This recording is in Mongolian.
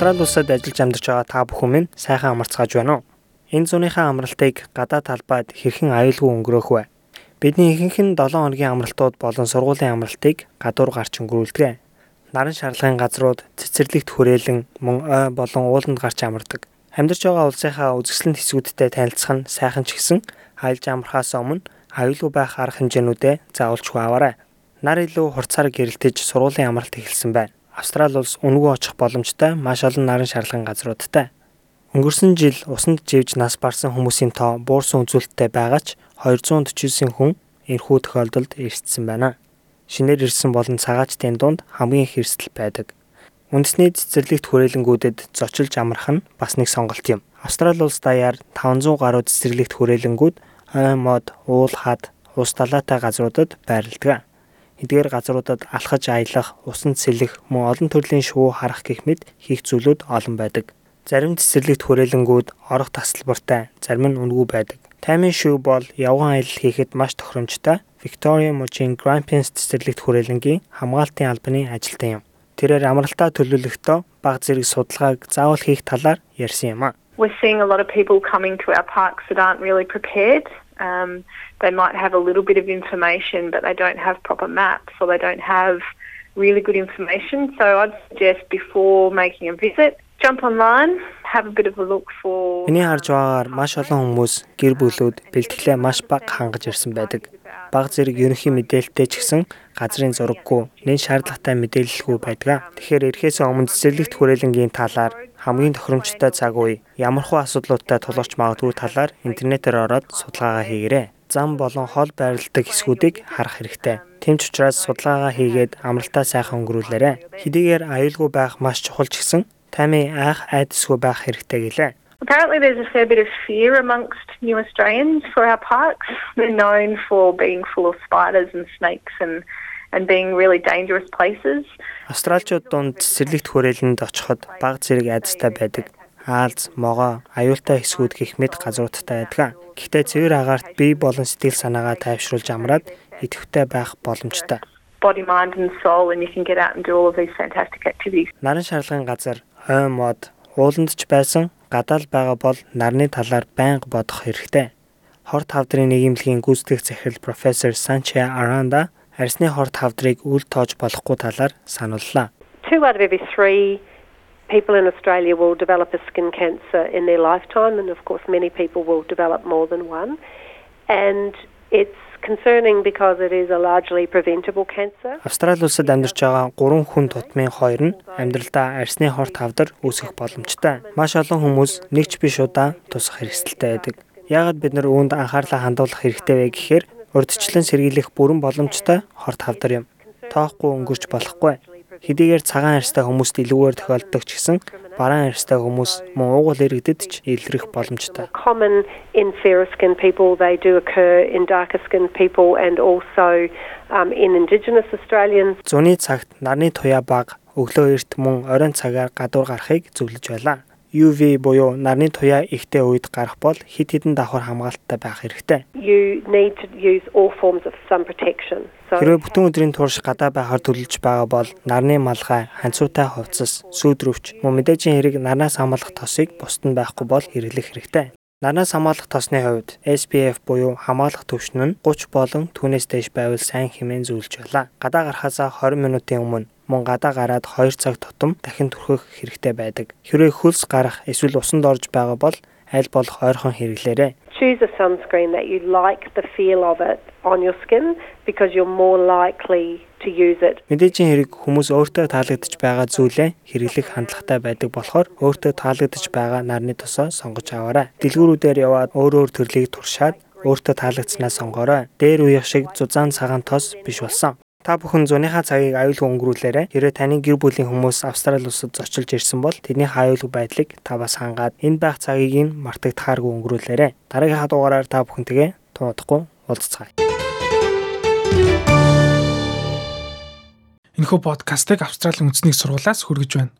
Австрали улсад ажиллаж амьдарч байгаа та бүхэн минь сайхан амарцгааж байна уу? Энэ зууныхаа амралтыг гадаад талбайд хэрхэн аюулгүй өнгөрөөх вэ? Бидний ихэнх нь 7 хоногийн амралтууд болон сургуулийн амралтыг гадуур гарч өнгөрүүлдэг. Наран шарлагын газрууд цэцэрлэгт хүрээлэн мөн ой болон ууланд гарч амардаг. Амьдарч байгаа улсынхаа үзэсгэлэнт хэсгүүдтэй танилцах нь сайхан ч гэсэн айлж амрахаас өмнө аюулгүй байх арга хэмжээнүүдээ заавалчгүй аваарай. Нар илүү хурцаар гэрэлтэж сургуулийн амралт эхэлсэн байна. Австрали улс үнэгүй очих боломжтой маш олон наран шарлагын газруудтай. Өнгөрсөн жил усанд живж нас барсан хүмүүсийн тоо буурсан үзүүлэлттэй байгаа ч 249 хүн энэхүү тохиолдолд эрсдсэн байна. Шинээр ирсэн болон цагаачтын дунд хамгийн их эрсдэл байдаг. Үндэсний цэцэрлэгт хүрээлэнгүүдэд зочилж амрах нь бас нэг сонголт юм. Австрали улс даяар 500 гаруй цэцэрлэгт хүрээлэнгүүд ой мод, уул хад, ус далайтай газруудад байрладаг. Эдгээр газруудад алхаж аялах, усанд сэлэх, мөн олон төрлийн шувуу харах гэх мэт хийх зүйлүүд олон байдаг. Зарим цэцэрлэгт хүрээлэнгүүд орох тасалбартай, зарим нь үнэгүй байдаг. Таймын шив бол явган аялал хийхэд маш тохиромжтой. Victoria мужийн Grampians цэцэрлэгт хүрээлэнгийн хамгаалтын албаны ажилтан юм. Тэрээр амралтаа төлөвлөхдөө баг зэрэг судалгааг заавал хийх талаар ярьсан юм а. We're seeing a lot of people coming to our parks that aren't really prepared. Um, they might have a little bit of information, but they don't have proper maps or they don't have really good information. So I'd suggest before making a visit, jump online, have a bit of a look for Миний харж байгаагаар маш олон хүмүүс гэр бүлүүд бэлтгэлээ маш бага хангаж ирсэн байдаг. Баг зэрэг ерөнхий мэдээлэлтэй ч гэсэн газрын зураггүй, нэн шаардлагатай мэдээлэлгүй байдаг. Тэгэхээр эрхээс өмнө цэцэрлэгт хүрээлэнгийн талаар хамгийн тохиромжтой цаг үе, ямархуу асуудлуудтай тулгарч магадгүй талаар интернетээр ороод судалгаагаа хийгээрэй. Зам болон хол байрладаг хэсгүүдийг харах хэрэгтэй. Тэмч учраас судалгаагаа хийгээд амралтаа сайхан өнгөрүүлээрэй. Хэдийгээр аюулгүй байх маш чухал ч гэсэн таны айх айдасгүй байх хэрэгтэй гэлээ. Apparently, there's a fair bit of fear amongst new Australians for our parks. They're known for being full of spiders and snakes and and being really dangerous places. Австралчууд дунд цэцэрлэгт хүрээлэнд очиход баг зэрэг айдастай байдаг. Хаалц, могоо, аюултай хэсгүүд гэх мэт газруудтай байдаг. Гэхдээ цэвэр агаарт бие болон сэтгэл санаагаа тайвшруулж амраад идэвхтэй байх боломжтой. Body, mind and soul and you can get out and do all of these fantastic activities. Наран шарлагын газар, ой мод, ууланд ч байсан гадаал байгаа бол нарны талаар байнга бодох хэрэгтэй. Хорт хавдрын нийгэмлэгийн гүйцэтгэх захирал профессор Санче Аранда арсны хорт хавдрыг үл тоож болохгүй талаар санууллаа. Two out of every three people in Australia will develop a skin cancer in their lifetime, and of course, many people will develop more than one. And it's concerning because it is a largely preventable cancer. Австрали улсад амьдарч байгаа 3 хүн тутмын 2 нь амьдралдаа арсны хорт хавдар үүсгэх боломжтой. Маш олон хүмүүс нэг ч биш удаа тусах хэрэгсэлтэй байдаг. Яагаад бид нар үүнд анхаарлаа хандуулах хэрэгтэй вэ гэхээр урдчлан сэргийлэх бүрэн боломжтой хорт хавдар юм. Тоохгүй өнгөрч болохгүй. Хэдийгээр цагаан арьстай хүмүүст илүүгээр тохиолддог ч гэсэн бараан арьстай хүмүүс мөн уугуул иргэдэд ч илрэх боломжтой. Common in fairer skinned people, they do occur in darker skinned people and also um, in Indigenous Australians. Зуны цагт нарны туяа баг өглөө эрт мөн оройн цагаар гадуур гарахыг зөвлөж байлаа. UV буюу нарны туяа ихтэй үед гарах бол хид хідэн давхар хамгаалттай байх хэрэгтэй. Хэрвээ бүтэн өдрийн турш гадаа байхаар төлөвлөж байгаа бол нарны малгай, ханцуутай хувцас, сүйдрөвч, мөн мэдээжийн хэрэг нарнаас хамгаалах тосыг бусд нь байхгүй бол хэрэглэх хэрэгтэй. Нарнаас хамгаалах тосны хувьд SPF буюу хамгаалах түвшин нь 30 болон түүнээс дээш байвал сайн хэмээн зөвлөж байлаа. Гадаа гарахаасаа 20 минутын өмнө мөн гадаа гараад 2 цаг тутам дахин түрхэх хэрэгтэй байдаг. Хэрвээ хөлс гарах эсвэл усанд орж байгаа бол аль болох ойрхон хэрэглээрэй. choose a sunscreen that you like the feel of it on your skin because you're more likely to use it. Мэдээжийн хэрэг хүмүүс өөртөө таалагдж байгаа зүйлээ хэрэглэх хандлагатай байдаг болохоор өөртөө таалагдж байгаа нарны тосоо сонгож аваарай. Дэлгүүрүүдээр яваад өөр өөр төрлийг туршаад өөртөө таалагдсанаа сонгоорой. Дээр үеих шиг зузаан цагаан тос биш болсон. Та бүхэн зуныхаа цагийг аюулгүй өнгөрүүлээрэй. Хэрэв таны гэр бүлийн хүмүүс Австрали улсад зочилж ирсэн бол тэднийх аюулгүй байдлыг та бас хангаад энэ байх цагийг нь мартагдахааргүй өнгөрүүлээрэй. Дараагийнхаа дугаараар та бүхэнтэйгээ туудахгүй уулзцгаая. Энэхүү подкастыг Австралийн үндэсний сургуулиас хүргэж байна.